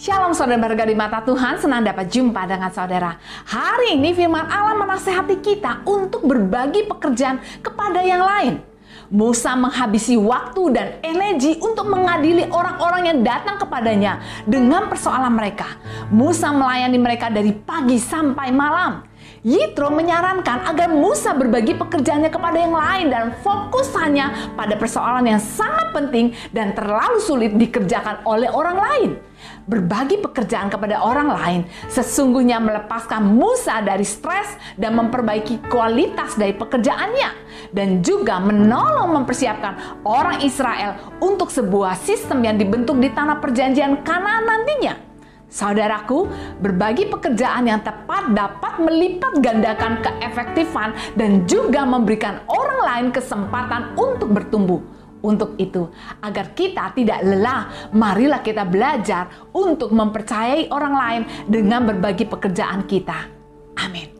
Shalom saudara berharga di mata Tuhan, senang dapat jumpa dengan saudara. Hari ini firman Allah menasehati kita untuk berbagi pekerjaan kepada yang lain. Musa menghabisi waktu dan energi untuk mengadili orang-orang yang datang kepadanya dengan persoalan mereka. Musa melayani mereka dari pagi sampai malam. Yitro menyarankan agar Musa berbagi pekerjaannya kepada yang lain dan fokus hanya pada persoalan yang sangat penting dan terlalu sulit dikerjakan oleh orang lain. Berbagi pekerjaan kepada orang lain sesungguhnya melepaskan Musa dari stres dan memperbaiki kualitas dari pekerjaannya dan juga menolong mempersiapkan orang Israel untuk sebuah sistem yang dibentuk di tanah perjanjian Kanaan nantinya. Saudaraku, berbagi pekerjaan yang tepat dapat melipat gandakan keefektifan dan juga memberikan orang lain kesempatan untuk bertumbuh. Untuk itu, agar kita tidak lelah, marilah kita belajar untuk mempercayai orang lain dengan berbagi pekerjaan kita. Amin.